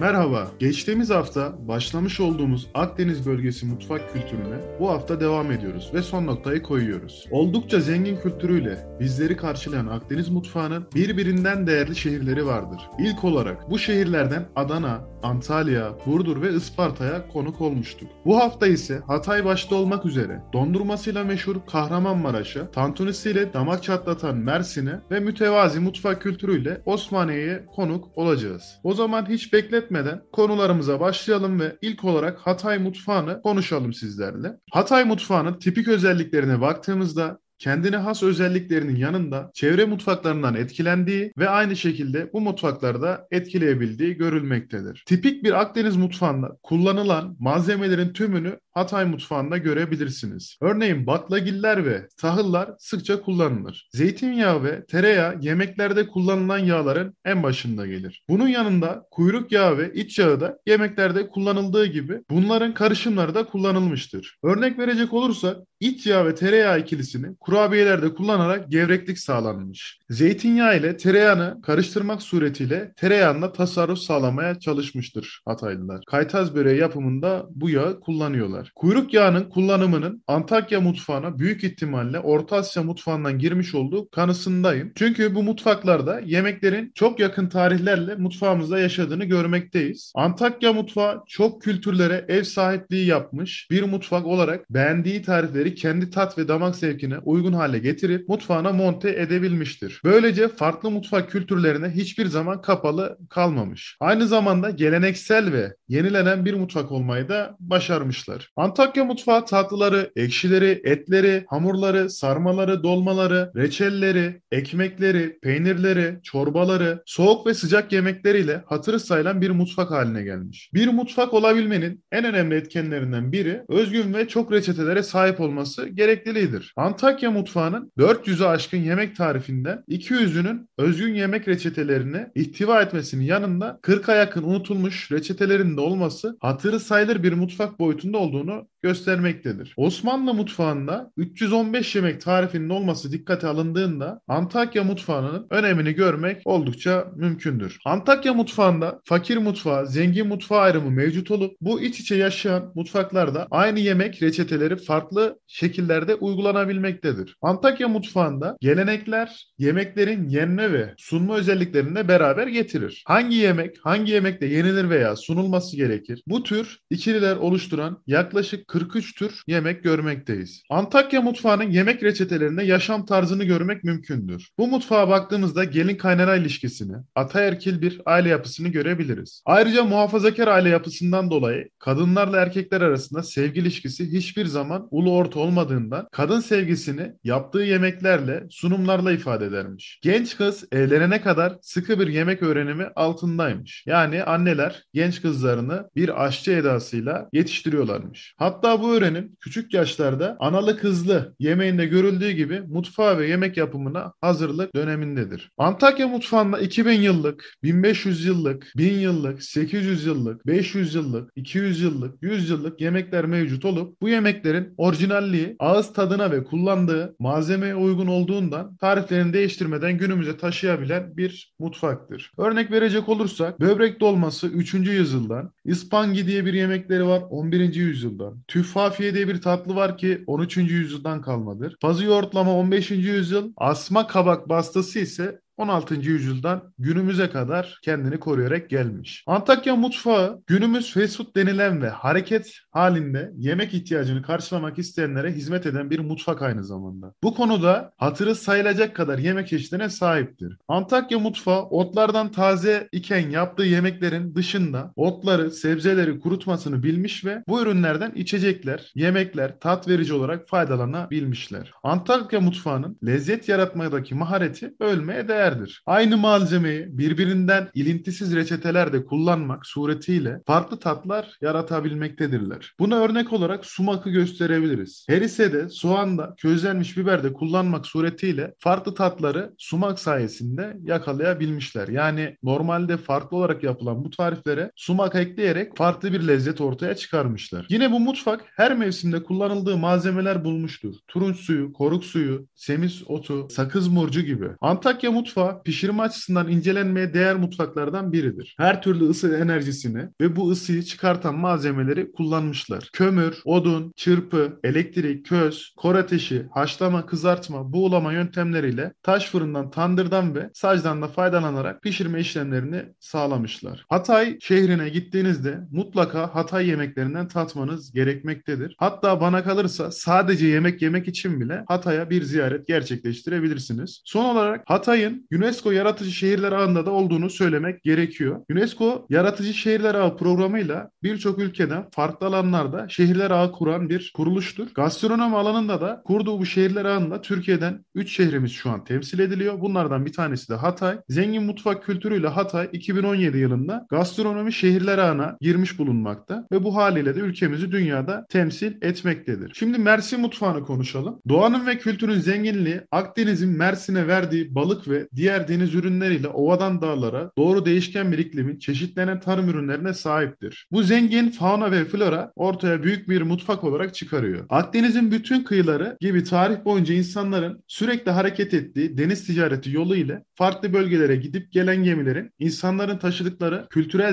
Merhaba. Geçtiğimiz hafta başlamış olduğumuz Akdeniz bölgesi mutfak kültürüne bu hafta devam ediyoruz ve son noktayı koyuyoruz. Oldukça zengin kültürüyle bizleri karşılayan Akdeniz mutfağının birbirinden değerli şehirleri vardır. İlk olarak bu şehirlerden Adana, Antalya, Burdur ve Isparta'ya konuk olmuştuk. Bu hafta ise Hatay başta olmak üzere dondurmasıyla meşhur Kahramanmaraş'a, tantunisiyle damak çatlatan Mersin'e ve mütevazi mutfak kültürüyle Osmaniye'ye konuk olacağız. O zaman hiç bekletmeden konularımıza başlayalım ve ilk olarak Hatay mutfağını konuşalım sizlerle. Hatay mutfağının tipik özelliklerine baktığımızda kendine has özelliklerinin yanında çevre mutfaklarından etkilendiği ve aynı şekilde bu mutfaklarda etkileyebildiği görülmektedir. Tipik bir Akdeniz mutfağında kullanılan malzemelerin tümünü Hatay mutfağında görebilirsiniz. Örneğin baklagiller ve tahıllar sıkça kullanılır. Zeytinyağı ve tereyağı yemeklerde kullanılan yağların en başında gelir. Bunun yanında kuyruk yağı ve iç yağı da yemeklerde kullanıldığı gibi bunların karışımları da kullanılmıştır. Örnek verecek olursak iç yağ ve tereyağı ikilisini kurabiyelerde kullanarak gevreklik sağlanmış. Zeytinyağı ile tereyağını karıştırmak suretiyle tereyağında tasarruf sağlamaya çalışmıştır Hataylılar. Kaytaz böreği yapımında bu yağı kullanıyorlar. Kuyruk yağının kullanımının Antakya mutfağına büyük ihtimalle Orta Asya mutfağından girmiş olduğu kanısındayım. Çünkü bu mutfaklarda yemeklerin çok yakın tarihlerle mutfağımızda yaşadığını görmekteyiz. Antakya mutfağı çok kültürlere ev sahipliği yapmış bir mutfak olarak beğendiği tarifleri kendi tat ve damak zevkine uygun hale getirip mutfağına monte edebilmiştir. Böylece farklı mutfak kültürlerine hiçbir zaman kapalı kalmamış. Aynı zamanda geleneksel ve yenilenen bir mutfak olmayı da başarmışlar. Antakya mutfağı tatlıları, ekşileri, etleri, hamurları, sarmaları, dolmaları, reçelleri, ekmekleri, peynirleri, çorbaları, soğuk ve sıcak yemekleriyle hatırı sayılan bir mutfak haline gelmiş. Bir mutfak olabilmenin en önemli etkenlerinden biri özgün ve çok reçetelere sahip olması gerekliliğidir. Antakya mutfağının 400'ü aşkın yemek tarifinden 200'ünün özgün yemek reçetelerini ihtiva etmesinin yanında 40'a yakın unutulmuş reçetelerin de olması hatırı sayılır bir mutfak boyutunda olduğunu göstermektedir. Osmanlı mutfağında 315 yemek tarifinin olması dikkate alındığında Antakya mutfağının önemini görmek oldukça mümkündür. Antakya mutfağında fakir mutfağı, zengin mutfağı ayrımı mevcut olup bu iç içe yaşayan mutfaklarda aynı yemek reçeteleri farklı şekillerde uygulanabilmektedir. Antakya mutfağında gelenekler yemeklerin yenme ve sunma özelliklerini beraber getirir. Hangi yemek hangi yemekte yenilir veya sunulması gerekir? Bu tür ikililer oluşturan yaklaşık 43 tür yemek görmekteyiz. Antakya mutfağının yemek reçetelerinde yaşam tarzını görmek mümkündür. Bu mutfağa baktığımızda gelin kaynana ilişkisini, ataerkil bir aile yapısını görebiliriz. Ayrıca muhafazakar aile yapısından dolayı kadınlarla erkekler arasında sevgi ilişkisi hiçbir zaman ulu orta olmadığından kadın sevgisini yaptığı yemeklerle, sunumlarla ifade edermiş. Genç kız evlenene kadar sıkı bir yemek öğrenimi altındaymış. Yani anneler genç kızlarını bir aşçı edasıyla yetiştiriyorlarmış. Hatta bu öğrenim küçük yaşlarda analı kızlı yemeğinde görüldüğü gibi mutfağa ve yemek yapımına hazırlık dönemindedir. Antakya mutfağında 2000 yıllık, 1500 yıllık, 1000 yıllık, 800 yıllık, 500 yıllık, 200 yıllık, 100 yıllık yemekler mevcut olup bu yemeklerin orijinalliği ağız tadına ve kullandığı malzemeye uygun olduğundan tariflerini değiştirmeden günümüze taşıyabilen bir mutfaktır. Örnek verecek olursak böbrek dolması 3. yüzyıldan, ispangi diye bir yemekleri var 11. yüzyıldan, tüffafiye diye bir tatlı var ki 13. yüzyıldan kalmadır. Fazı yoğurtlama 15. yüzyıl, asma kabak bastası ise 16. yüzyıldan günümüze kadar kendini koruyarak gelmiş. Antakya mutfağı günümüz fast food denilen ve hareket halinde yemek ihtiyacını karşılamak isteyenlere hizmet eden bir mutfak aynı zamanda. Bu konuda hatırı sayılacak kadar yemek çeşidine sahiptir. Antakya mutfağı otlardan taze iken yaptığı yemeklerin dışında otları, sebzeleri kurutmasını bilmiş ve bu ürünlerden içecekler, yemekler tat verici olarak faydalanabilmişler. Antakya mutfağının lezzet yaratmadaki mahareti ölmeye değer değerdir. Aynı malzemeyi birbirinden ilintisiz reçetelerde kullanmak suretiyle farklı tatlar yaratabilmektedirler. Buna örnek olarak sumakı gösterebiliriz. Herisede, soğanda, közlenmiş biberde kullanmak suretiyle farklı tatları sumak sayesinde yakalayabilmişler. Yani normalde farklı olarak yapılan bu tariflere sumak ekleyerek farklı bir lezzet ortaya çıkarmışlar. Yine bu mutfak her mevsimde kullanıldığı malzemeler bulmuştur. Turunç suyu, koruk suyu, semiz otu, sakız murcu gibi. Antakya mutfağı mutfağı pişirme açısından incelenmeye değer mutfaklardan biridir. Her türlü ısı enerjisini ve bu ısıyı çıkartan malzemeleri kullanmışlar. Kömür, odun, çırpı, elektrik, köz, kor ateşi, haşlama, kızartma, buğulama yöntemleriyle taş fırından, tandırdan ve sacdan da faydalanarak pişirme işlemlerini sağlamışlar. Hatay şehrine gittiğinizde mutlaka Hatay yemeklerinden tatmanız gerekmektedir. Hatta bana kalırsa sadece yemek yemek için bile Hatay'a bir ziyaret gerçekleştirebilirsiniz. Son olarak Hatay'ın UNESCO Yaratıcı Şehirler Ağı'nda da olduğunu söylemek gerekiyor. UNESCO Yaratıcı Şehirler Ağı programıyla birçok ülkeden farklı alanlarda şehirler ağı kuran bir kuruluştur. Gastronomi alanında da kurduğu bu şehirler ağında Türkiye'den 3 şehrimiz şu an temsil ediliyor. Bunlardan bir tanesi de Hatay. Zengin mutfak kültürüyle Hatay 2017 yılında gastronomi şehirler ağına girmiş bulunmakta ve bu haliyle de ülkemizi dünyada temsil etmektedir. Şimdi Mersin mutfağını konuşalım. Doğanın ve kültürün zenginliği Akdeniz'in Mersin'e verdiği balık ve diğer deniz ürünleriyle ovadan dağlara doğru değişken bir iklimin çeşitlenen tarım ürünlerine sahiptir. Bu zengin fauna ve flora ortaya büyük bir mutfak olarak çıkarıyor. Akdeniz'in bütün kıyıları gibi tarih boyunca insanların sürekli hareket ettiği deniz ticareti yolu ile farklı bölgelere gidip gelen gemilerin insanların taşıdıkları kültürel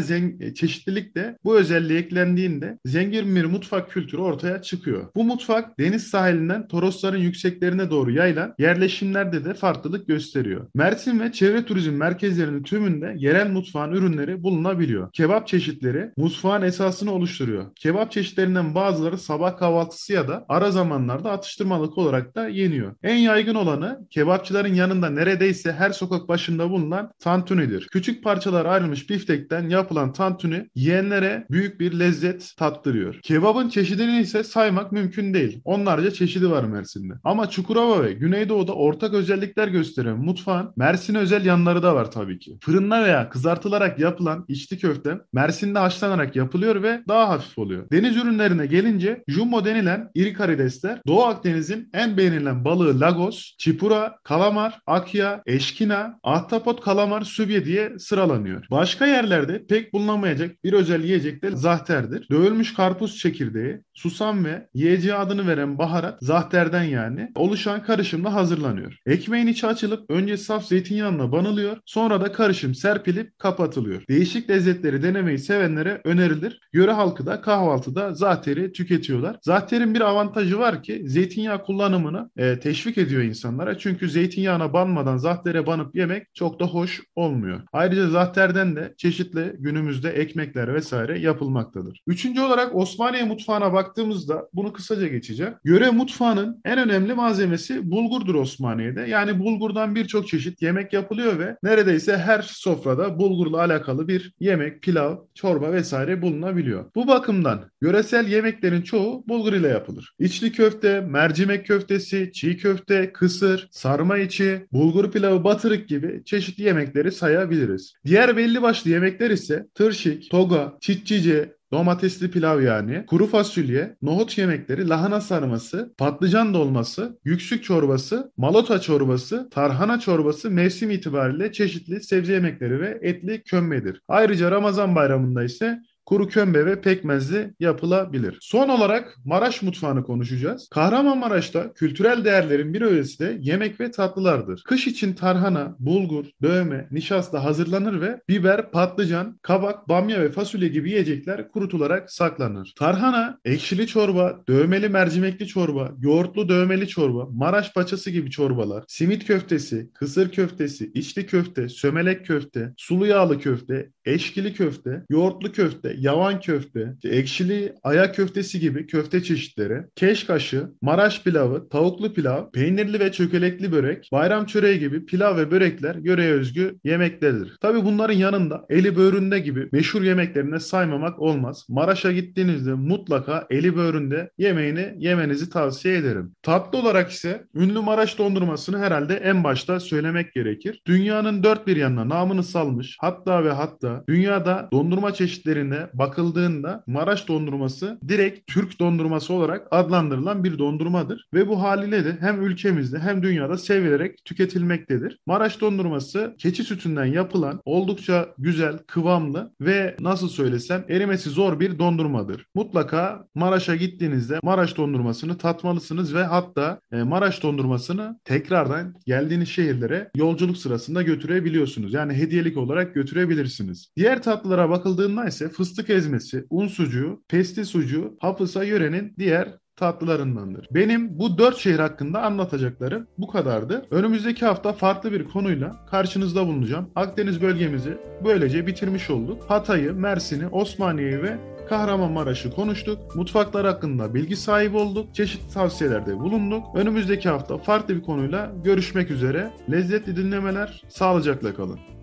çeşitlilik de bu özelliğe eklendiğinde zengin bir mutfak kültürü ortaya çıkıyor. Bu mutfak deniz sahilinden Torosların yükseklerine doğru yayılan yerleşimlerde de farklılık gösteriyor. Mersin ve çevre turizm merkezlerinin tümünde yerel mutfağın ürünleri bulunabiliyor. Kebap çeşitleri mutfağın esasını oluşturuyor. Kebap çeşitlerinden bazıları sabah kahvaltısı ya da ara zamanlarda atıştırmalık olarak da yeniyor. En yaygın olanı kebapçıların yanında neredeyse her sokak başında bulunan tantunidir. Küçük parçalar ayrılmış biftekten yapılan tantuni yiyenlere büyük bir lezzet tattırıyor. Kebabın çeşidini ise saymak mümkün değil. Onlarca çeşidi var Mersin'de. Ama Çukurova ve Güneydoğu'da ortak özellikler gösteren mutfağın Mersin'e özel yanları da var tabii ki. Fırında veya kızartılarak yapılan içli köfte Mersin'de haşlanarak yapılıyor ve daha hafif oluyor. Deniz ürünlerine gelince jumbo denilen iri karidesler Doğu Akdeniz'in en beğenilen balığı lagos, çipura, kalamar, akya, eşkina, ahtapot, kalamar, sübye diye sıralanıyor. Başka yerlerde pek bulunamayacak bir özel yiyecek de zahterdir. Dövülmüş karpuz çekirdeği, susam ve yiyeceği adını veren baharat zahterden yani oluşan karışımla hazırlanıyor. Ekmeğin içi açılıp önce saf zeytinyağına banılıyor sonra da karışım serpilip kapatılıyor. Değişik lezzetleri denemeyi sevenlere önerilir. Yöre halkı da kahvaltıda zahteri tüketiyorlar. Zahterin bir avantajı var ki zeytinyağı kullanımını e, teşvik ediyor insanlara. Çünkü zeytinyağına banmadan zahtere banıp yemek çok da hoş olmuyor. Ayrıca zahterden de çeşitli günümüzde ekmekler vesaire yapılmaktadır. Üçüncü olarak Osmaniye mutfağına baktığımızda bunu kısaca geçeceğim. Yöre mutfağının en önemli malzemesi bulgurdur Osmaniye'de. Yani bulgurdan birçok çeşit yemek yapılıyor ve neredeyse her sofrada bulgurla alakalı bir yemek, pilav, çorba vesaire bulunabiliyor. Bu bakımdan yöresel yemeklerin çoğu bulgur ile yapılır. İçli köfte, mercimek köftesi, çiğ köfte, kısır, sarma içi, bulgur pilavı, batırık gibi çeşitli yemekleri sayabiliriz. Diğer belli başlı yemekler ise tırşik, toga, çitçice, Domatesli pilav yani, kuru fasulye, nohut yemekleri, lahana sarması, patlıcan dolması, yüksük çorbası, malota çorbası, tarhana çorbası mevsim itibariyle çeşitli sebze yemekleri ve etli kömbedir. Ayrıca Ramazan bayramında ise kuru kömbe ve pekmezli yapılabilir. Son olarak Maraş mutfağını konuşacağız. Kahramanmaraş'ta kültürel değerlerin bir öğesi de yemek ve tatlılardır. Kış için tarhana, bulgur, dövme, nişasta hazırlanır ve biber, patlıcan, kabak, bamya ve fasulye gibi yiyecekler kurutularak saklanır. Tarhana, ekşili çorba, dövmeli mercimekli çorba, yoğurtlu dövmeli çorba, Maraş paçası gibi çorbalar, simit köftesi, kısır köftesi, içli köfte, sömelek köfte, sulu yağlı köfte, eşkili köfte, yoğurtlu köfte, yavan köfte, ekşili ayak köftesi gibi köfte çeşitleri, keşkaşı, Maraş pilavı, tavuklu pilav, peynirli ve çökelekli börek, bayram çöreği gibi pilav ve börekler yöreye özgü yemeklerdir. Tabi bunların yanında eli böğründe gibi meşhur yemeklerine saymamak olmaz. Maraş'a gittiğinizde mutlaka eli böğründe yemeğini yemenizi tavsiye ederim. Tatlı olarak ise ünlü Maraş dondurmasını herhalde en başta söylemek gerekir. Dünyanın dört bir yanına namını salmış hatta ve hatta dünyada dondurma çeşitlerinde bakıldığında Maraş dondurması direkt Türk dondurması olarak adlandırılan bir dondurmadır. Ve bu haliyle de hem ülkemizde hem dünyada sevilerek tüketilmektedir. Maraş dondurması keçi sütünden yapılan oldukça güzel, kıvamlı ve nasıl söylesem erimesi zor bir dondurmadır. Mutlaka Maraş'a gittiğinizde Maraş dondurmasını tatmalısınız ve hatta e, Maraş dondurmasını tekrardan geldiğiniz şehirlere yolculuk sırasında götürebiliyorsunuz. Yani hediyelik olarak götürebilirsiniz. Diğer tatlılara bakıldığında ise fıstık ezmesi, un sucuğu, pesti sucuğu, hafıza yörenin diğer tatlılarındandır. Benim bu dört şehir hakkında anlatacaklarım bu kadardı. Önümüzdeki hafta farklı bir konuyla karşınızda bulunacağım. Akdeniz bölgemizi böylece bitirmiş olduk. Hatay'ı, Mersin'i, Osmaniye'yi ve Kahramanmaraş'ı konuştuk. Mutfaklar hakkında bilgi sahibi olduk. Çeşitli tavsiyelerde bulunduk. Önümüzdeki hafta farklı bir konuyla görüşmek üzere. Lezzetli dinlemeler, sağlıcakla kalın.